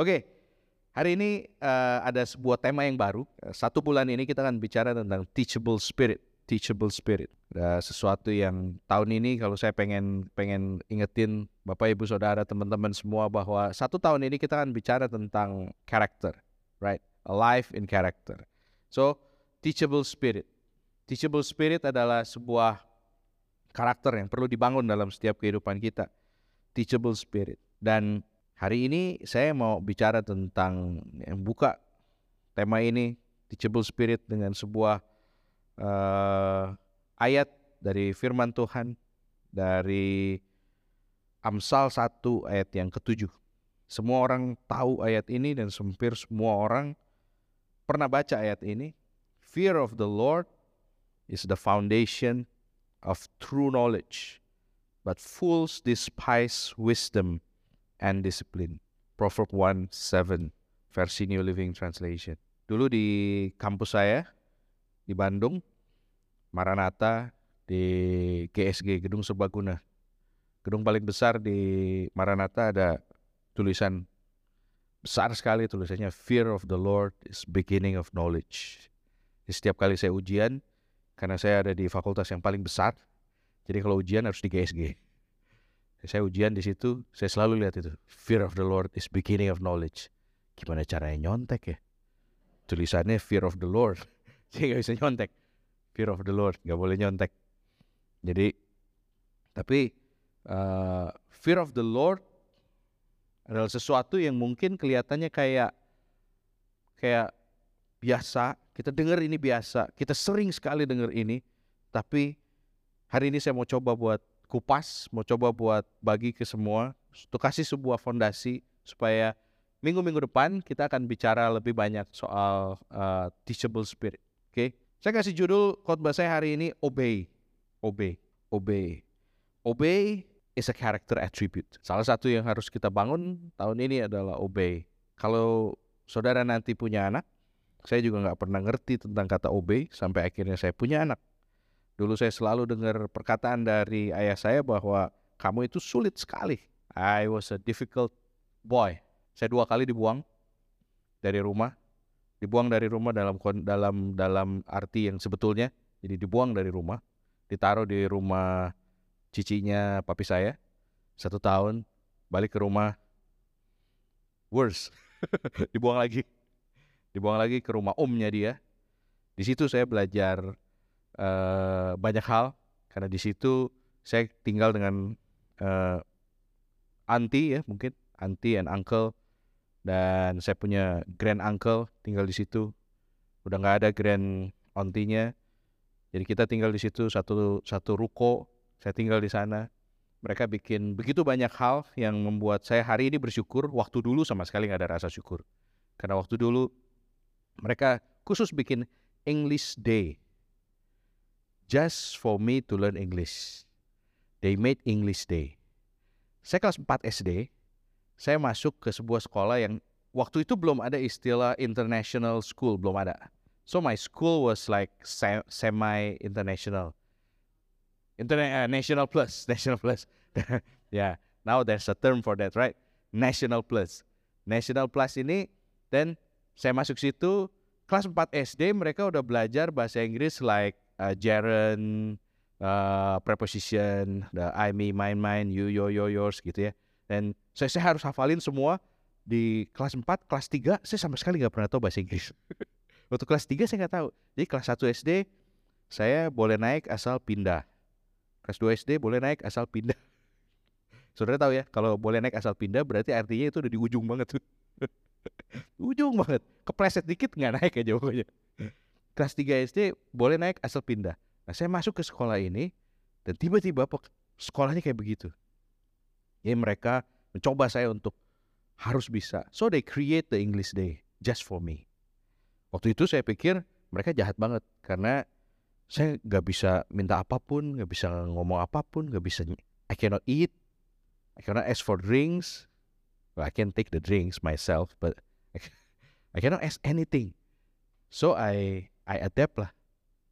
Oke, hari ini uh, ada sebuah tema yang baru. Uh, satu bulan ini kita akan bicara tentang teachable spirit. Teachable spirit. Ada sesuatu yang tahun ini kalau saya pengen pengen ingetin Bapak Ibu Saudara teman-teman semua bahwa satu tahun ini kita akan bicara tentang karakter, right? A life in character. So, teachable spirit. Teachable spirit adalah sebuah karakter yang perlu dibangun dalam setiap kehidupan kita. Teachable spirit. Dan Hari ini saya mau bicara tentang yang buka tema ini teachable spirit dengan sebuah uh, ayat dari firman Tuhan dari Amsal 1 ayat yang ketujuh. Semua orang tahu ayat ini dan sempir semua orang pernah baca ayat ini. Fear of the Lord is the foundation of true knowledge, but fools despise wisdom and discipline. Proverb 1, 7, versi New Living Translation. Dulu di kampus saya, di Bandung, Maranatha, di GSG, Gedung Serbaguna. Gedung paling besar di Maranatha ada tulisan besar sekali tulisannya Fear of the Lord is beginning of knowledge. Jadi, setiap kali saya ujian, karena saya ada di fakultas yang paling besar, jadi kalau ujian harus di GSG saya ujian di situ, saya selalu lihat itu. Fear of the Lord is beginning of knowledge. Gimana caranya nyontek ya? Tulisannya fear of the Lord. Saya nggak bisa nyontek. Fear of the Lord, nggak boleh nyontek. Jadi, tapi uh, fear of the Lord adalah sesuatu yang mungkin kelihatannya kayak kayak biasa. Kita dengar ini biasa. Kita sering sekali dengar ini. Tapi hari ini saya mau coba buat kupas, mau coba buat bagi ke semua, untuk kasih sebuah fondasi supaya minggu-minggu depan kita akan bicara lebih banyak soal uh, teachable spirit. Oke, okay? saya kasih judul khotbah saya hari ini obey, obey, obey, obey is a character attribute. Salah satu yang harus kita bangun tahun ini adalah obey. Kalau saudara nanti punya anak, saya juga nggak pernah ngerti tentang kata obey sampai akhirnya saya punya anak. Dulu saya selalu dengar perkataan dari ayah saya bahwa kamu itu sulit sekali. I was a difficult boy. Saya dua kali dibuang dari rumah. Dibuang dari rumah dalam dalam dalam arti yang sebetulnya. Jadi dibuang dari rumah, ditaruh di rumah cicinya papi saya satu tahun, balik ke rumah, worse, dibuang lagi, dibuang lagi ke rumah omnya dia. Di situ saya belajar uh, banyak hal. Karena di situ saya tinggal dengan uh, auntie ya mungkin auntie and uncle. Dan saya punya grand uncle tinggal di situ. Udah nggak ada grand ontinya jadi kita tinggal di situ satu satu ruko. Saya tinggal di sana. Mereka bikin begitu banyak hal yang membuat saya hari ini bersyukur. Waktu dulu sama sekali nggak ada rasa syukur. Karena waktu dulu mereka khusus bikin English Day just for me to learn English. They made English Day. Saya kelas 4 SD, saya masuk ke sebuah sekolah yang waktu itu belum ada istilah international school, belum ada. So my school was like semi international. Interna uh, national plus, national plus. yeah, now there's a term for that, right? National plus. National plus ini dan saya masuk situ kelas 4 SD mereka udah belajar bahasa Inggris like uh, gerund, uh, preposition, the I, me, mine, mine, you, your, your, yours gitu ya. Dan saya, saya harus hafalin semua di kelas 4, kelas 3 saya sama sekali nggak pernah tahu bahasa Inggris. Waktu kelas 3 saya nggak tahu. Jadi kelas 1 SD saya boleh naik asal pindah. Kelas 2 SD boleh naik asal pindah. Saudara tahu ya, kalau boleh naik asal pindah berarti artinya itu udah di ujung banget tuh. ujung banget. Kepleset dikit nggak naik aja pokoknya kelas 3 SD boleh naik asal pindah. Nah, saya masuk ke sekolah ini dan tiba-tiba sekolahnya kayak begitu. Ya mereka mencoba saya untuk harus bisa. So they create the English Day just for me. Waktu itu saya pikir mereka jahat banget karena saya nggak bisa minta apa pun, nggak bisa ngomong apa pun, nggak bisa I cannot eat, I cannot ask for drinks. Well, I can take the drinks myself, but I cannot ask anything. So I I adapt lah.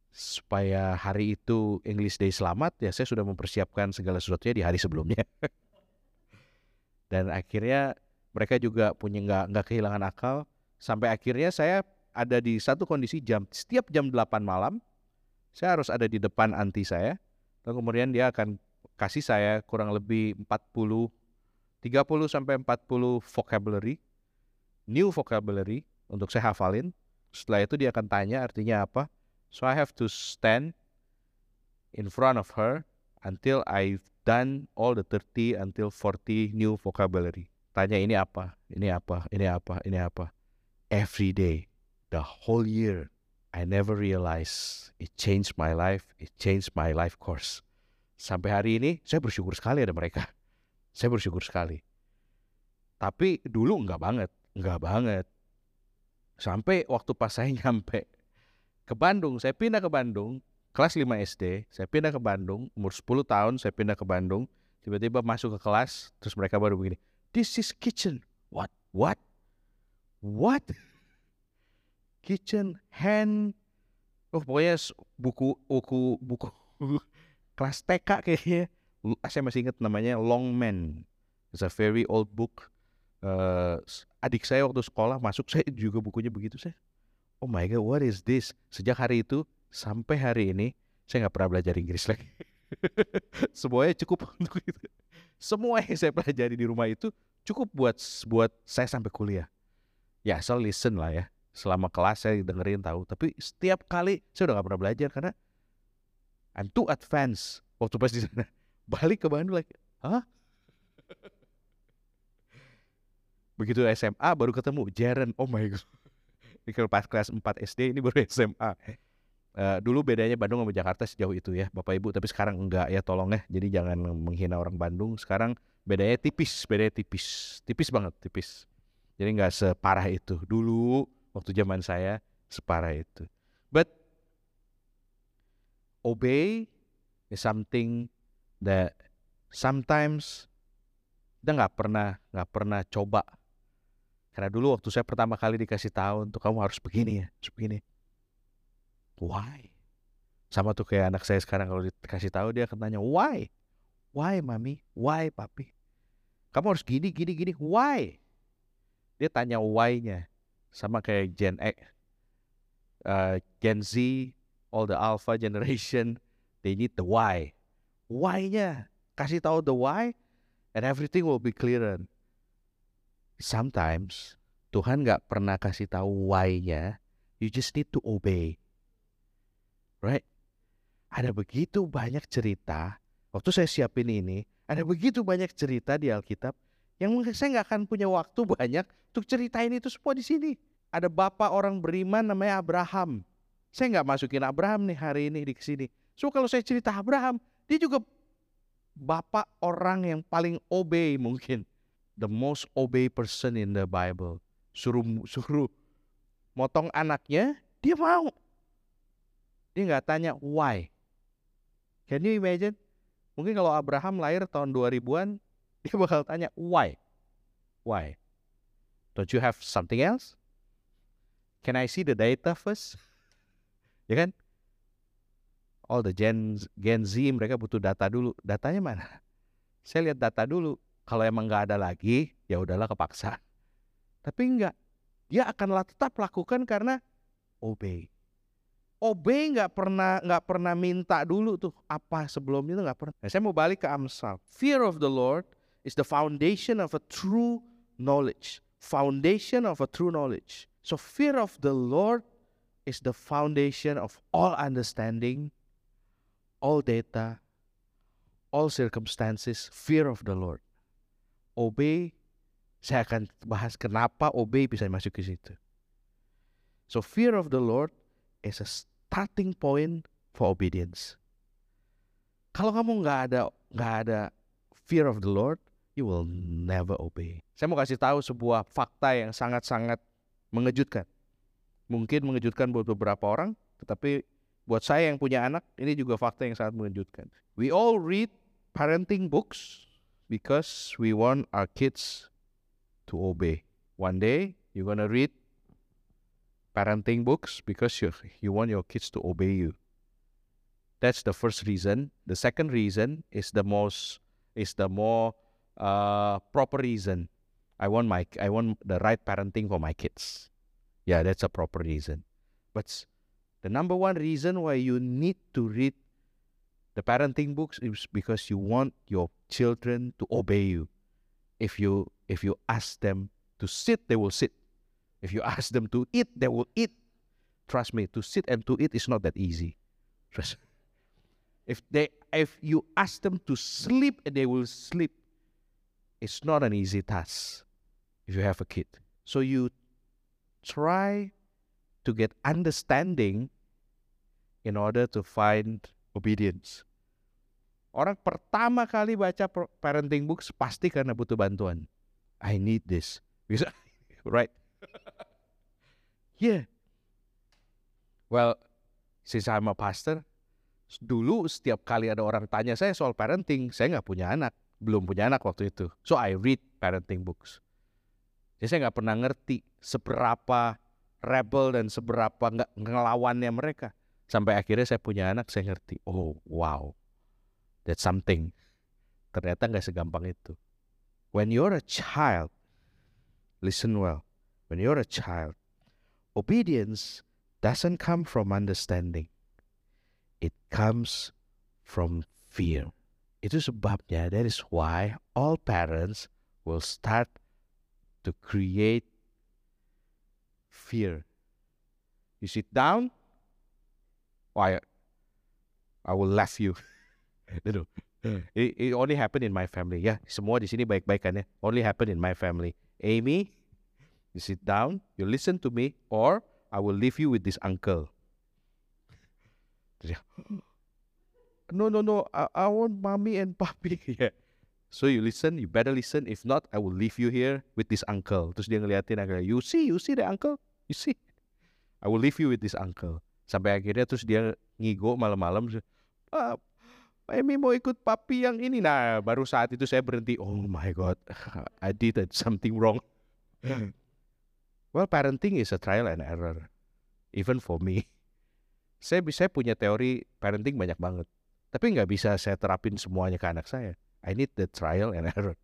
Supaya hari itu English Day selamat ya saya sudah mempersiapkan segala sesuatunya di hari sebelumnya. Dan akhirnya mereka juga punya nggak nggak kehilangan akal. Sampai akhirnya saya ada di satu kondisi jam setiap jam 8 malam saya harus ada di depan anti saya. Dan kemudian dia akan kasih saya kurang lebih 40 30 sampai 40 vocabulary new vocabulary untuk saya hafalin setelah itu dia akan tanya artinya apa. So I have to stand in front of her until I've done all the 30 until 40 new vocabulary. Tanya ini apa? Ini apa? Ini apa? Ini apa? Every day. The whole year. I never realize it changed my life, it changed my life course. Sampai hari ini saya bersyukur sekali ada mereka. Saya bersyukur sekali. Tapi dulu enggak banget, enggak banget. Sampai waktu pas saya nyampe ke Bandung, saya pindah ke Bandung, kelas 5 SD, saya pindah ke Bandung, umur 10 tahun saya pindah ke Bandung, tiba-tiba masuk ke kelas, terus mereka baru begini, this is kitchen. What? What? What? kitchen hand oh pokoknya buku buku buku kelas TK kayaknya saya masih ingat namanya Long Man it's a very old book uh, adik saya waktu sekolah masuk saya juga bukunya begitu saya oh my god what is this? Sejak hari itu sampai hari ini saya nggak pernah belajar Inggris lagi. Semuanya cukup untuk itu. Semua yang saya pelajari di rumah itu cukup buat buat saya sampai kuliah. Ya asal listen lah ya. Selama kelas saya dengerin tahu. Tapi setiap kali saya udah gak pernah belajar karena I'm too advance waktu pas di sana balik ke Bandung lagi hah begitu SMA baru ketemu Jaren. Oh my god. Ini pas kelas 4 SD ini baru SMA uh, eh, dulu bedanya Bandung sama Jakarta sejauh itu ya Bapak Ibu. Tapi sekarang enggak ya tolong ya. Jadi jangan menghina orang Bandung. Sekarang bedanya tipis bedanya tipis. Tipis banget tipis. Jadi nggak separah itu. Dulu waktu zaman saya separah itu. But obey is something that sometimes kita nggak pernah nggak pernah coba. Karena dulu waktu saya pertama kali dikasih tahu untuk kamu harus begini ya, harus begini. Why? Sama tuh kayak anak saya sekarang kalau dikasih tahu dia akan tanya why? Why mami? Why papi? Kamu harus gini gini gini. Why? Dia tanya why-nya sama kayak Gen X, uh, Gen Z, all the Alpha generation, they need the why. Why-nya, kasih tahu the why, and everything will be clearer. Sometimes Tuhan nggak pernah kasih tahu why-nya, you just need to obey. Right? Ada begitu banyak cerita, waktu saya siapin ini, ada begitu banyak cerita di Alkitab yang saya nggak akan punya waktu banyak untuk ceritain itu semua di sini. Ada bapak orang beriman namanya Abraham. Saya nggak masukin Abraham nih hari ini di sini. So kalau saya cerita Abraham, dia juga bapak orang yang paling obey mungkin. The most obey person in the Bible. Suruh suruh motong anaknya, dia mau. Dia nggak tanya why. Can you imagine? Mungkin kalau Abraham lahir tahun 2000-an, dia bakal tanya why? Why? Don't you have something else? Can I see the data first? ya kan? All the Gen Gen Z mereka butuh data dulu. Datanya mana? Saya lihat data dulu. Kalau emang nggak ada lagi, ya udahlah kepaksa. Tapi enggak. Dia akan tetap lakukan karena obey. Obey nggak pernah nggak pernah minta dulu tuh apa sebelum itu nggak pernah. Nah, saya mau balik ke Amsal. Fear of the Lord is the foundation of a true knowledge. Foundation of a true knowledge. So, fear of the Lord is the foundation of all understanding, all data, all circumstances. Fear of the Lord. Obey. Saya akan bahas kenapa obey bisa masuk ke situ. So, fear of the Lord is a starting point for obedience. Kalau kamu nggak ada nggak ada fear of the Lord, you will never obey. Saya mau kasih tahu sebuah fakta yang sangat-sangat mengejutkan. Mungkin mengejutkan buat beberapa orang, tetapi buat saya yang punya anak, ini juga fakta yang sangat mengejutkan. We all read parenting books because we want our kids to obey. One day, you're gonna read parenting books because you you want your kids to obey you. That's the first reason. The second reason is the most is the more uh, proper reason. I want my I want the right parenting for my kids. Yeah, that's a proper reason. But the number one reason why you need to read the parenting books is because you want your children to obey you. If you if you ask them to sit, they will sit. If you ask them to eat, they will eat. Trust me, to sit and to eat is not that easy. Trust. If they if you ask them to sleep, they will sleep. It's not an easy task if you have a kid. So you try to get understanding in order to find obedience. Orang pertama kali baca parenting books pasti karena butuh bantuan. I need this. Bisa, right? yeah. Well, since I'm a pastor, dulu setiap kali ada orang tanya saya soal parenting, saya nggak punya anak, belum punya anak waktu itu. So I read parenting books. Jadi saya nggak pernah ngerti seberapa rebel dan seberapa nggak ngelawannya mereka. Sampai akhirnya saya punya anak, saya ngerti. Oh, wow. That's something. Ternyata nggak segampang itu. When you're a child, listen well. When you're a child, obedience doesn't come from understanding. It comes from fear. Itu sebabnya, that is why all parents will start to create fear. You sit down, why I will laugh you. Itu. It, it only happen in my family. Ya, semua di sini baik-baik kan ya. Only happen in my family. Amy, you sit down, you listen to me, or I will leave you with this uncle. No, no, no. I, I want mommy and papi. yeah. So you listen, you better listen. If not, I will leave you here with this uncle. Terus dia ngeliatin agak, you see, you see the uncle? You see? I will leave you with this uncle. Sampai akhirnya terus dia ngigo malam-malam. Ah, Amy mau ikut papi yang ini. Nah, baru saat itu saya berhenti. Oh my God, I did something wrong. well, parenting is a trial and error. Even for me. Saya bisa punya teori parenting banyak banget. Tapi nggak bisa saya terapin semuanya ke anak saya. I need the trial and error.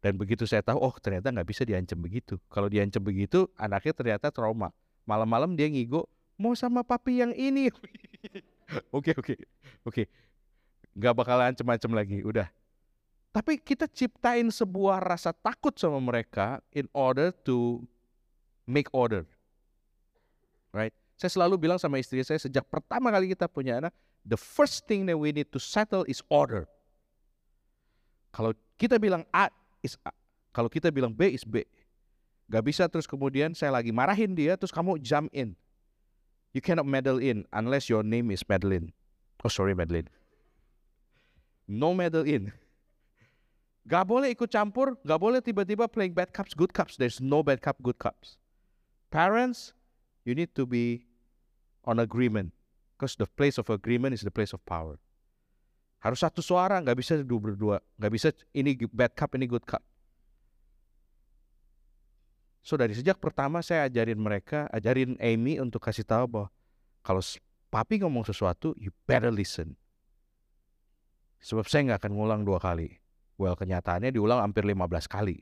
Dan begitu saya tahu, oh ternyata nggak bisa diancam begitu. Kalau diancam begitu, anaknya ternyata trauma. Malam-malam dia ngigo, mau sama papi yang ini. Oke oke oke, nggak bakalan macam-macam lagi, udah. Tapi kita ciptain sebuah rasa takut sama mereka in order to make order, right? Saya selalu bilang sama istri saya sejak pertama kali kita punya anak, the first thing that we need to settle is order. Kalau kita bilang A is A, kalau kita bilang B is B. Gak bisa terus kemudian saya lagi marahin dia, terus kamu jump in. You cannot meddle in unless your name is Madeline. Oh sorry Madeline. No meddle in. Gak boleh ikut campur, gak boleh tiba-tiba playing bad cups, good cups. There's no bad cup, good cups. Parents, you need to be on agreement. Because the place of agreement is the place of power. Harus satu suara, nggak bisa dua berdua. Nggak bisa ini bad cup, ini good cup. So dari sejak pertama saya ajarin mereka, ajarin Amy untuk kasih tahu bahwa kalau papi ngomong sesuatu, you better listen. Sebab saya nggak akan ngulang dua kali. Well, kenyataannya diulang hampir 15 kali.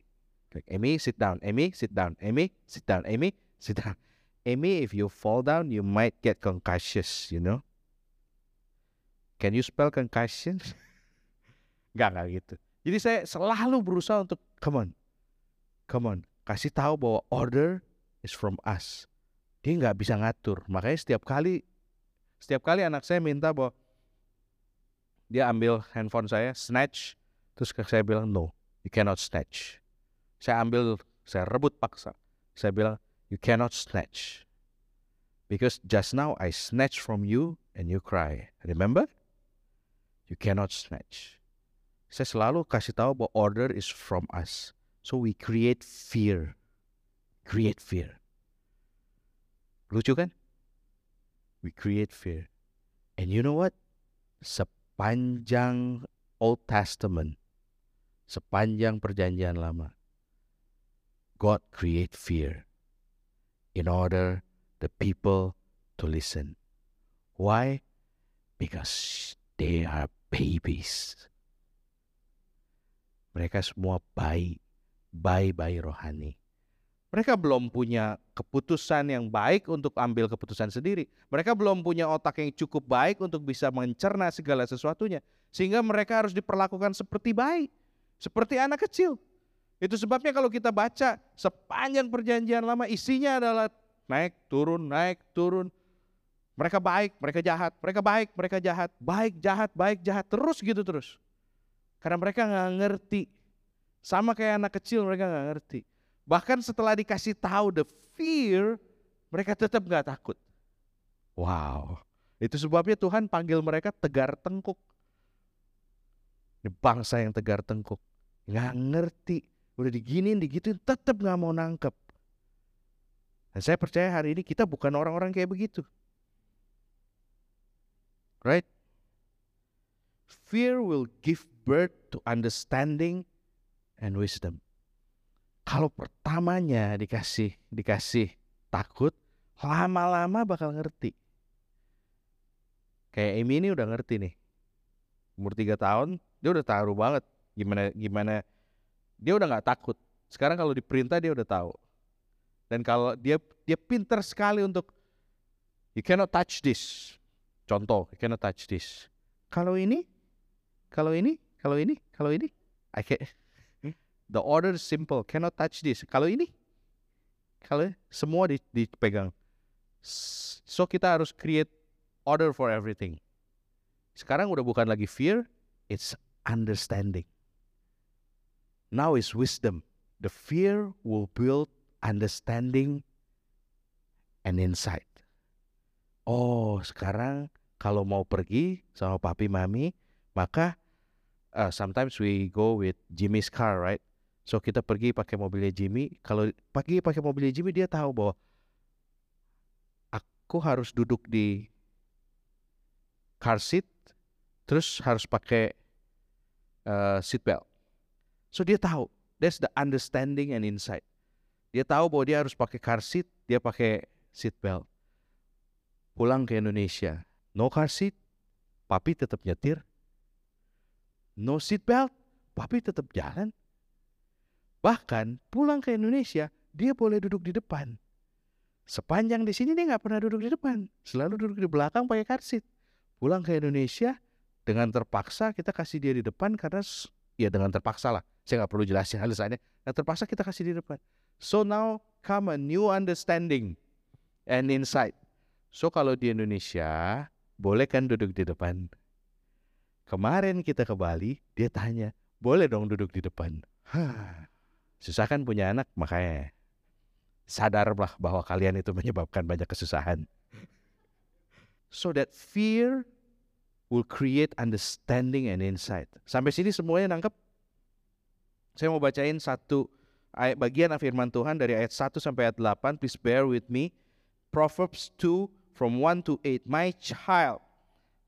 Like, Amy, sit down. Amy, sit down. Amy, sit down. Amy, sit down. Amy, if you fall down, you might get concussious, you know. Can you spell concussion? Gak, gak gitu. Jadi saya selalu berusaha untuk, come on, come on, kasih tahu bahwa order is from us. Dia nggak bisa ngatur. Makanya setiap kali setiap kali anak saya minta bahwa dia ambil handphone saya, snatch, terus saya bilang no, you cannot snatch. Saya ambil, saya rebut paksa. Saya bilang you cannot snatch. Because just now I snatch from you and you cry. Remember? You cannot snatch. Saya selalu kasih tahu bahwa order is from us. So we create fear. Create fear. Lucu kan? We create fear. And you know what? Sepanjang Old Testament, sepanjang perjanjian lama, God create fear in order the people to listen. Why? Because they are babies. Mereka semua bayi bayi-bayi rohani. Mereka belum punya keputusan yang baik untuk ambil keputusan sendiri. Mereka belum punya otak yang cukup baik untuk bisa mencerna segala sesuatunya. Sehingga mereka harus diperlakukan seperti bayi, seperti anak kecil. Itu sebabnya kalau kita baca sepanjang perjanjian lama isinya adalah naik, turun, naik, turun. Mereka baik, mereka jahat, mereka baik, mereka jahat, baik, jahat, baik, jahat, terus gitu terus. Karena mereka nggak ngerti. Sama kayak anak kecil mereka nggak ngerti. Bahkan setelah dikasih tahu the fear, mereka tetap nggak takut. Wow, itu sebabnya Tuhan panggil mereka tegar tengkuk. Ini bangsa yang tegar tengkuk, nggak ngerti, udah diginin, digituin, tetap nggak mau nangkep. Dan saya percaya hari ini kita bukan orang-orang kayak begitu. Right? Fear will give birth to understanding and wisdom. Kalau pertamanya dikasih dikasih takut, lama-lama bakal ngerti. Kayak Amy ini udah ngerti nih. Umur tiga tahun, dia udah tahu banget gimana gimana dia udah nggak takut. Sekarang kalau diperintah dia udah tahu. Dan kalau dia dia pinter sekali untuk you cannot touch this. Contoh, you cannot touch this. Kalau ini, kalau ini, kalau ini, kalau ini, I can The order is simple, cannot touch this. Kalau ini, kalau semua dipegang. So kita harus create order for everything. Sekarang udah bukan lagi fear, it's understanding. Now is wisdom. The fear will build understanding and insight. Oh, sekarang kalau mau pergi sama papi mami, maka uh, sometimes we go with Jimmy's car, right? So kita pergi pakai mobilnya Jimmy. Kalau pergi pakai mobilnya Jimmy dia tahu bahwa aku harus duduk di car seat, terus harus pakai uh, seat belt. So dia tahu. That's the understanding and insight. Dia tahu bahwa dia harus pakai car seat, dia pakai seat belt. Pulang ke Indonesia, no car seat, papi tetap nyetir. No seat belt, papi tetap jalan. Bahkan pulang ke Indonesia, dia boleh duduk di depan. Sepanjang di sini dia nggak pernah duduk di depan, selalu duduk di belakang pakai karsit. Pulang ke Indonesia dengan terpaksa kita kasih dia di depan karena ya dengan terpaksa lah. Saya nggak perlu jelasin alasannya. Dan terpaksa kita kasih di depan. So now come a new understanding and insight. So kalau di Indonesia boleh kan duduk di depan. Kemarin kita ke Bali, dia tanya, boleh dong duduk di depan. Hah. Susah kan punya anak, makanya sadarlah bahwa kalian itu menyebabkan banyak kesusahan. So that fear will create understanding and insight. Sampai sini semuanya nangkep? Saya mau bacain satu ayat bagian firman Tuhan dari ayat 1 sampai ayat 8. Please bear with me. Proverbs 2 from 1 to 8. My child,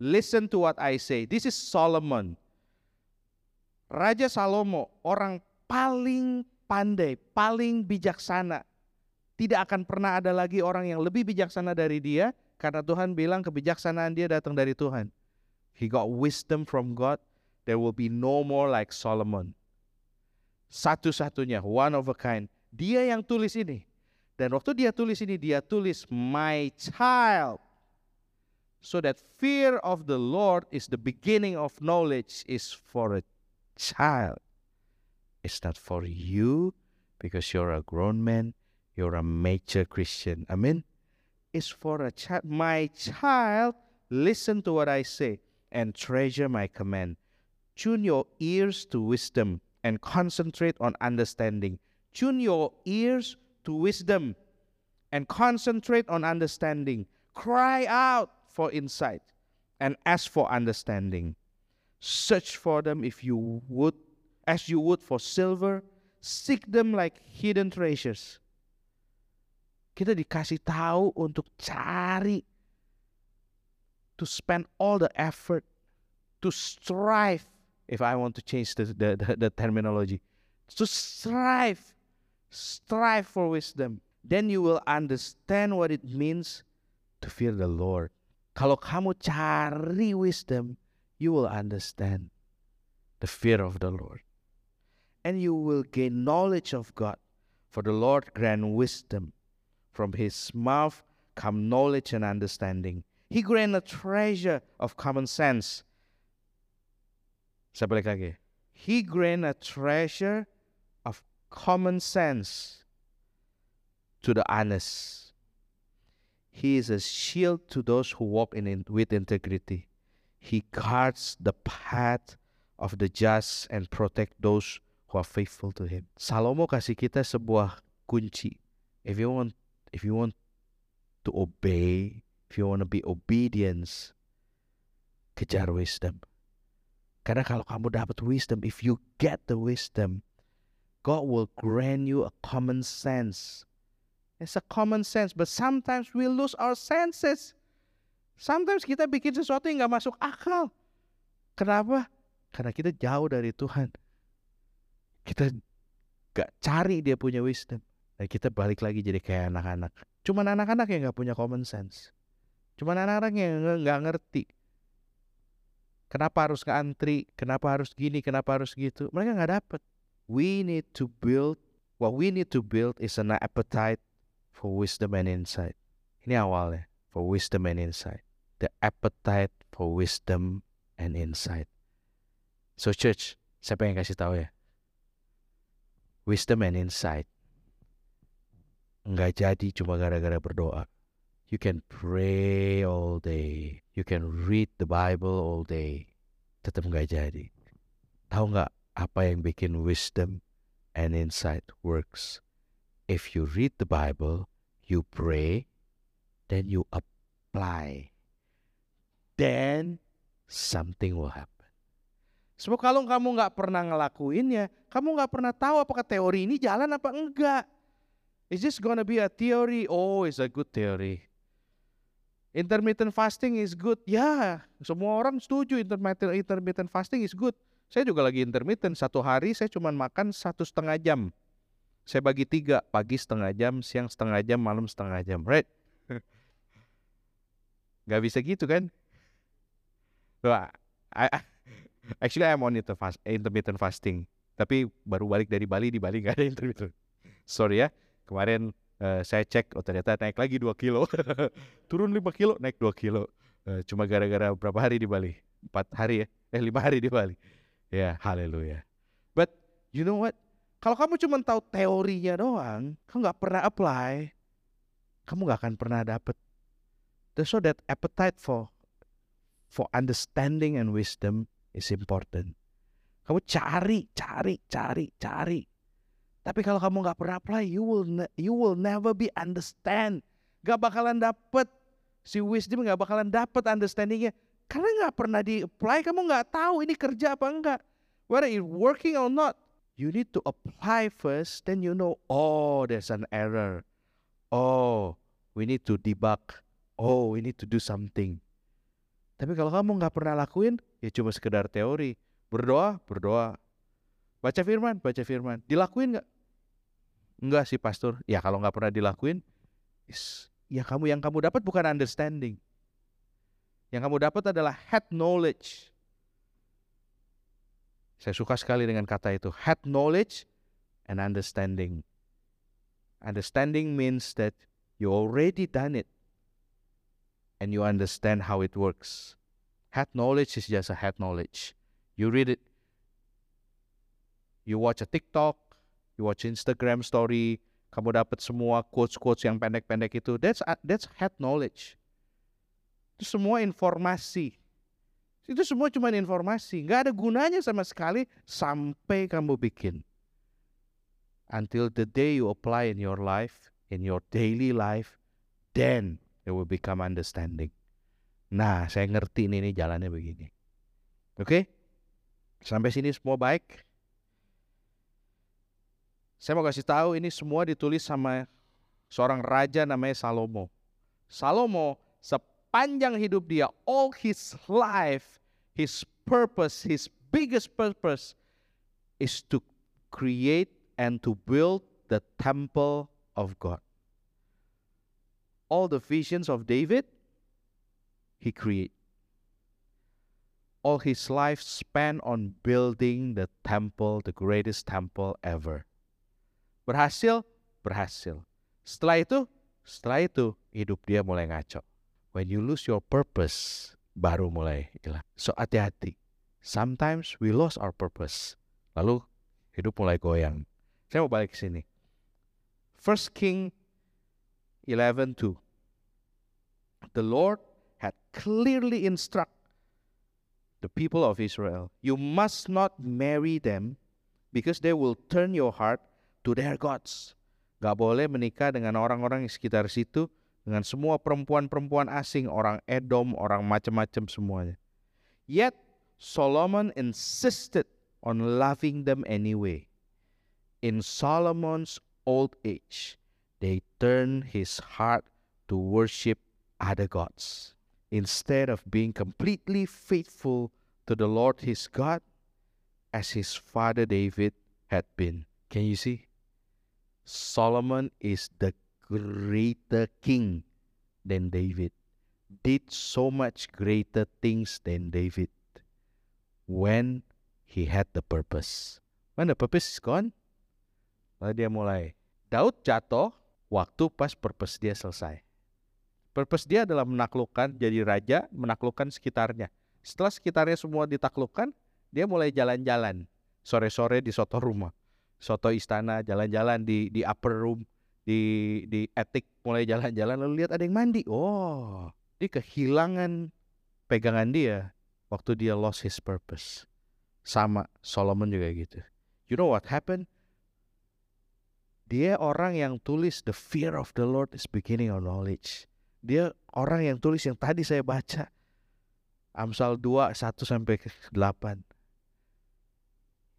listen to what I say. This is Solomon. Raja Salomo, orang paling pandai, paling bijaksana. Tidak akan pernah ada lagi orang yang lebih bijaksana dari dia karena Tuhan bilang kebijaksanaan dia datang dari Tuhan. He got wisdom from God. There will be no more like Solomon. Satu-satunya, one of a kind. Dia yang tulis ini. Dan waktu dia tulis ini, dia tulis, My child. So that fear of the Lord is the beginning of knowledge is for a child. It's not for you because you're a grown man, you're a mature Christian. Amen. It's for a child. My child, listen to what I say and treasure my command. Tune your ears to wisdom and concentrate on understanding. Tune your ears to wisdom and concentrate on understanding. Cry out for insight and ask for understanding. Search for them if you would as you would for silver, seek them like hidden treasures. Kita dikasih tahu untuk cari, to spend all the effort, to strive, if I want to change the, the, the, the terminology, to strive, strive for wisdom. Then you will understand what it means to fear the Lord. Kalau kamu cari wisdom, you will understand the fear of the Lord. And you will gain knowledge of God. For the Lord grant wisdom. From his mouth come knowledge and understanding. He grant a treasure of common sense. Saya balik lagi. He grant a treasure of common sense to the honest. He is a shield to those who walk in, in with integrity. He guards the path of the just and protect those who are faithful to him. Salomo kasih kita sebuah kunci. If you want if you want to obey, if you want to be obedience, kejar wisdom. Karena kalau kamu dapat wisdom, if you get the wisdom, God will grant you a common sense. It's a common sense, but sometimes we lose our senses. Sometimes kita bikin sesuatu yang nggak masuk akal. Kenapa? Karena kita jauh dari Tuhan. Kita gak cari dia punya wisdom. Dan kita balik lagi jadi kayak anak-anak. Cuman anak-anak yang gak punya common sense. Cuman anak-anak yang gak ngerti. Kenapa harus ngantri? Kenapa harus gini? Kenapa harus gitu? Mereka gak dapet. We need to build. What we need to build is an appetite for wisdom and insight. Ini awalnya. For wisdom and insight. The appetite for wisdom and insight. So church, saya pengen kasih tahu ya. Wisdom and insight. Nggak jadi cuma gara-gara berdoa. You can pray all day. You can read the Bible all day. Tetap nggak jadi. Tahu nggak apa yang bikin wisdom and insight works? If you read the Bible, you pray, then you apply. Then something will happen. Sebab kalau kamu nggak pernah ngelakuinnya, kamu nggak pernah tahu apakah teori ini jalan apa enggak. Is this gonna be a theory? Oh, it's a good theory. Intermittent fasting is good. Ya, semua orang setuju intermittent, intermittent fasting is good. Saya juga lagi intermittent. Satu hari saya cuma makan satu setengah jam. Saya bagi tiga, pagi setengah jam, siang setengah jam, malam setengah jam. Right? Gak bisa gitu kan? Wah, Actually I'm on intermittent fasting. Tapi baru balik dari Bali, di Bali gak ada intermittent. Sorry ya, kemarin uh, saya cek, oh ternyata naik lagi 2 kilo. Turun 5 kilo, naik 2 kilo. Uh, cuma gara-gara berapa hari di Bali? 4 hari ya? Eh 5 hari di Bali. Ya, yeah, haleluya. But you know what? Kalau kamu cuma tahu teorinya doang, kamu nggak pernah apply, kamu nggak akan pernah dapet. So that appetite for for understanding and wisdom is important. Kamu cari, cari, cari, cari. Tapi kalau kamu nggak pernah apply, you will you will never be understand. Gak bakalan dapet si wisdom gak bakalan dapet understandingnya karena nggak pernah di apply. Kamu nggak tahu ini kerja apa enggak. Whether it working or not, you need to apply first. Then you know, oh, there's an error. Oh, we need to debug. Oh, we need to do something. Tapi kalau kamu nggak pernah lakuin, ya cuma sekedar teori. Berdoa, berdoa. Baca firman, baca firman. Dilakuin nggak? Enggak sih pastor. Ya kalau nggak pernah dilakuin, ya kamu yang kamu dapat bukan understanding. Yang kamu dapat adalah head knowledge. Saya suka sekali dengan kata itu. Head knowledge and understanding. Understanding means that you already done it and you understand how it works. Head knowledge is just a head knowledge. You read it, you watch a TikTok, you watch Instagram story, kamu dapat semua quotes-quotes yang pendek-pendek itu. That's that's head knowledge. Itu semua informasi. Itu semua cuma informasi, nggak ada gunanya sama sekali sampai kamu bikin. Until the day you apply in your life, in your daily life, then It will become understanding. Nah, saya ngerti ini, ini jalannya begini. Oke? Okay? Sampai sini semua baik. Saya mau kasih tahu ini semua ditulis sama seorang raja namanya Salomo. Salomo sepanjang hidup dia, all his life, his purpose, his biggest purpose is to create and to build the temple of God all the visions of David, he create. all his life spent on building the temple, the greatest temple ever. Berhasil, berhasil. Setelah itu, setelah itu hidup dia mulai ngaco. When you lose your purpose, baru mulai hilang. So hati-hati. Sometimes we lost our purpose. Lalu hidup mulai goyang. Saya mau balik ke sini. First King 11:2. The Lord had clearly instruct the people of Israel, you must not marry them because they will turn your heart to their gods. Gak boleh menikah dengan orang-orang di sekitar situ, dengan semua perempuan-perempuan asing, orang Edom, orang macam-macam semuanya. Yet Solomon insisted on loving them anyway. In Solomon's old age, they turned his heart to worship other gods instead of being completely faithful to the Lord his God as his father David had been. Can you see? Solomon is the greater king than David, did so much greater things than David when he had the purpose. When the purpose is gone, dia mulai. Daud jatuh waktu pas purpose dia selesai. Purpose dia adalah menaklukkan, jadi raja, menaklukkan sekitarnya. Setelah sekitarnya semua ditaklukkan, dia mulai jalan-jalan. Sore-sore di soto rumah, soto istana, jalan-jalan di di upper room, di di attic mulai jalan-jalan lalu lihat ada yang mandi. Oh, dia kehilangan pegangan dia waktu dia lost his purpose. Sama Solomon juga gitu. You know what happened? Dia orang yang tulis the fear of the Lord is beginning of knowledge. Dia orang yang tulis yang tadi saya baca. Amsal 2 1 sampai 8.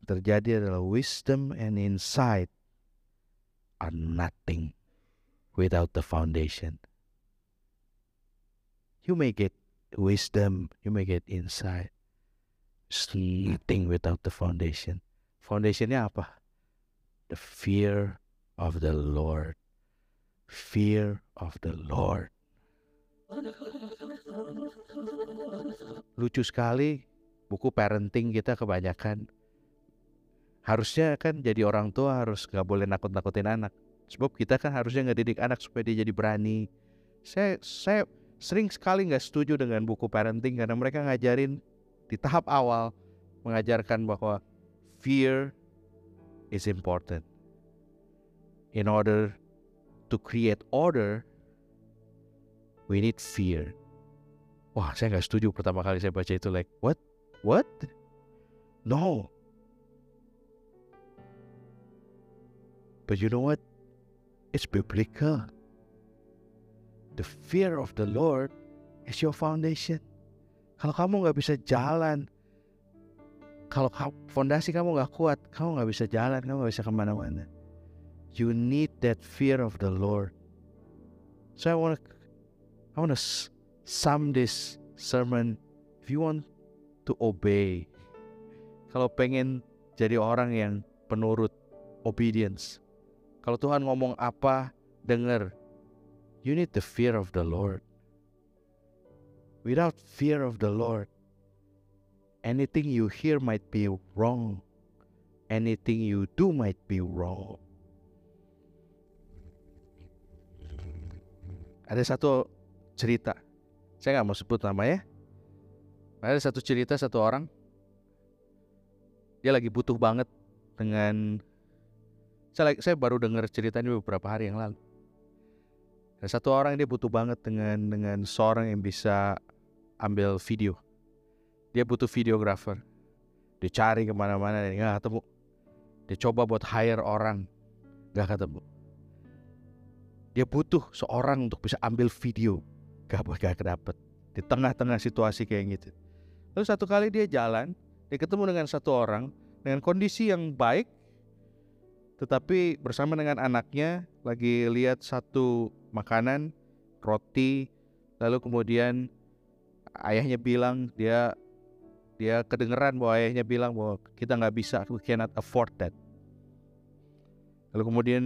Terjadi adalah wisdom and insight are nothing without the foundation. You may get wisdom, you may get insight. It's nothing without the foundation. Foundationnya apa? The fear of the Lord. Fear of the Lord. Lucu sekali buku parenting kita kebanyakan. Harusnya kan jadi orang tua harus gak boleh nakut-nakutin anak. Sebab kita kan harusnya ngedidik anak supaya dia jadi berani. Saya saya sering sekali nggak setuju dengan buku parenting karena mereka ngajarin di tahap awal mengajarkan bahwa fear is important. In order to create order, we need fear. Wah, saya nggak setuju pertama kali saya baca itu like what? What? No. But you know what? It's biblical. The fear of the Lord is your foundation. Kalau kamu nggak bisa jalan, kalau fondasi kamu nggak kuat, kamu nggak bisa jalan, kamu nggak bisa ke mana-mana. You need that fear of the Lord. So I want to I want to sum this sermon. If you want to obey, kalau pengen jadi orang yang penurut, obedience. Kalau Tuhan ngomong apa, dengar. You need the fear of the Lord. Without fear of the Lord, anything you hear might be wrong. Anything you do might be wrong. Ada satu cerita. Saya nggak mau sebut namanya. Ada satu cerita satu orang. Dia lagi butuh banget dengan saya, saya baru dengar cerita ini beberapa hari yang lalu. Ada satu orang dia butuh banget dengan dengan seorang yang bisa ambil video. Dia butuh videographer. Dia cari ke mana-mana dan nggak ketemu. Dia coba buat hire orang, nggak ketemu. Dia butuh seorang untuk bisa ambil video gak, gak dapet di tengah-tengah situasi kayak gitu. Lalu satu kali dia jalan, dia ketemu dengan satu orang dengan kondisi yang baik, tetapi bersama dengan anaknya lagi lihat satu makanan, roti, lalu kemudian ayahnya bilang dia dia kedengeran bahwa ayahnya bilang bahwa kita nggak bisa, we cannot afford that. Lalu kemudian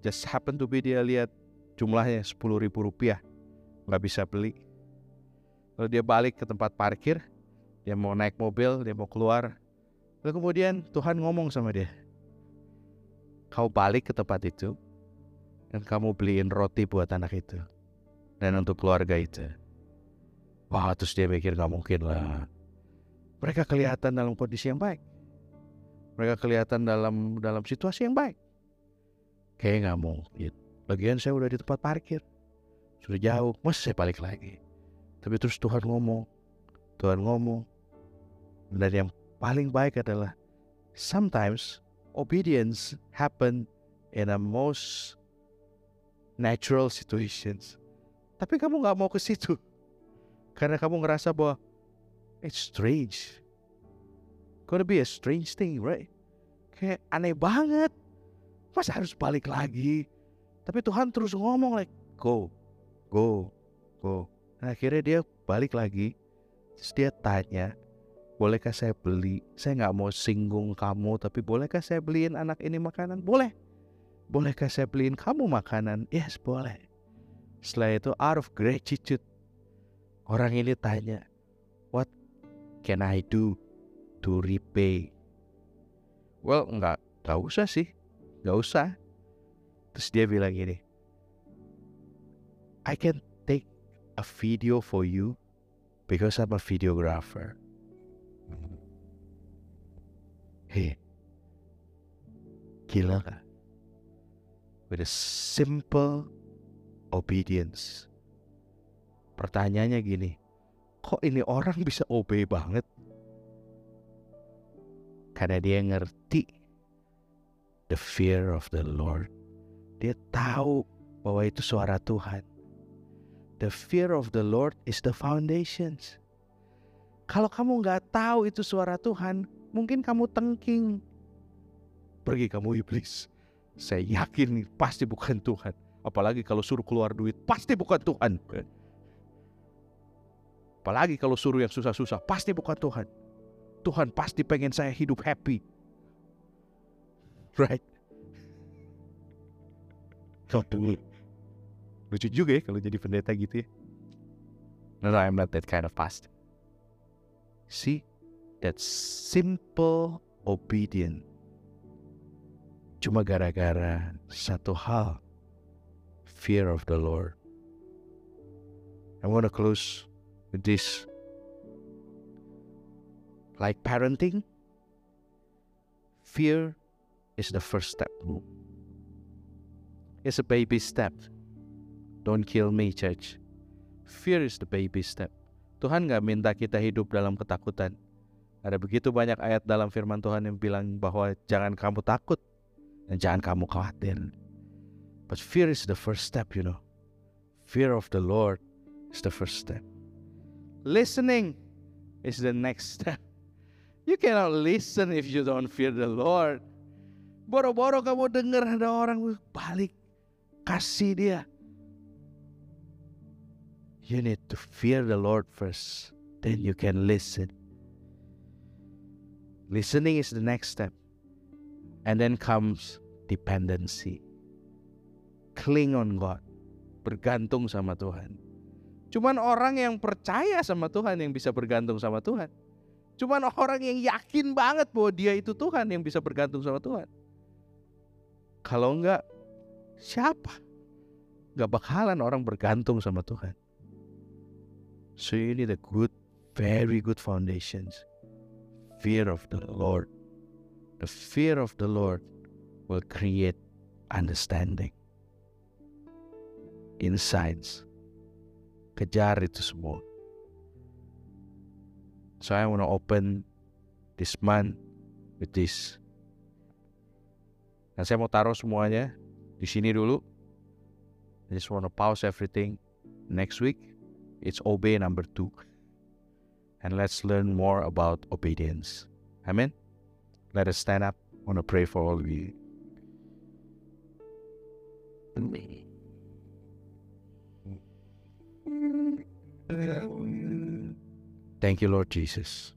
just happen to be dia lihat jumlahnya sepuluh ribu rupiah nggak bisa beli. Lalu dia balik ke tempat parkir, Dia mau naik mobil, dia mau keluar. Lalu kemudian Tuhan ngomong sama dia. Kau balik ke tempat itu dan kamu beliin roti buat anak itu dan untuk keluarga itu. Wah, terus dia mikir nggak mungkin lah. Mereka kelihatan dalam kondisi yang baik. Mereka kelihatan dalam dalam situasi yang baik. Kayak nggak mungkin. Lagian saya udah di tempat parkir. Sudah jauh, mas saya balik lagi. Tapi terus Tuhan ngomong. Tuhan ngomong. Dan yang paling baik adalah sometimes obedience happen in a most natural situations. Tapi kamu nggak mau ke situ. Karena kamu ngerasa bahwa it's strange. Gonna be a strange thing, right? Kayak aneh banget. Masa harus balik lagi? Tapi Tuhan terus ngomong like, go, go, go. Nah, akhirnya dia balik lagi. Terus dia tanya, bolehkah saya beli? Saya nggak mau singgung kamu, tapi bolehkah saya beliin anak ini makanan? Boleh. Bolehkah saya beliin kamu makanan? Yes, boleh. Setelah itu out of gratitude, orang ini tanya, what can I do to repay? Well, nggak, nggak usah sih, nggak usah. Terus dia bilang gini, I can take a video for you because I'm a videographer. Hey, gila kan? With a simple obedience. Pertanyaannya gini, kok ini orang bisa obey banget? Karena dia ngerti the fear of the Lord. Dia tahu bahwa itu suara Tuhan. The fear of the Lord is the foundations. Kalau kamu nggak tahu itu suara Tuhan, mungkin kamu tengking. Pergi kamu iblis. Saya yakin pasti bukan Tuhan. Apalagi kalau suruh keluar duit, pasti bukan Tuhan. Apalagi kalau suruh yang susah-susah, pasti bukan Tuhan. Tuhan pasti pengen saya hidup happy. Right? Lucu juga ya kalau jadi pendeta gitu ya. No, no, I'm not that kind of pastor. See, that simple obedient. Cuma gara-gara satu hal. Fear of the Lord. I want to close with this like parenting, fear is the first step. It's a baby step. Don't kill me, church. Fear is the baby step. Tuhan gak minta kita hidup dalam ketakutan. Ada begitu banyak ayat dalam firman Tuhan yang bilang bahwa jangan kamu takut dan jangan kamu khawatir. But fear is the first step, you know. Fear of the Lord is the first step. Listening is the next step. You cannot listen if you don't fear the Lord. Boro-boro kamu dengar ada orang balik, kasih dia. You need to fear the Lord first, then you can listen. Listening is the next step. And then comes dependency. Cling on God. Bergantung sama Tuhan. Cuman orang yang percaya sama Tuhan yang bisa bergantung sama Tuhan. Cuman orang yang yakin banget bahwa dia itu Tuhan yang bisa bergantung sama Tuhan. Kalau enggak, siapa? Gak bakalan orang bergantung sama Tuhan. So you need a good, very good foundations. Fear of the Lord. The fear of the Lord will create understanding. Insights. Kejar itu semua. So I want to open this month with this. Dan saya mau taruh semuanya di sini dulu. I just want to pause everything. Next week, it's obey number two. And let's learn more about obedience. Amen. Let us stand up. I want to pray for all of you. Thank you, Lord Jesus.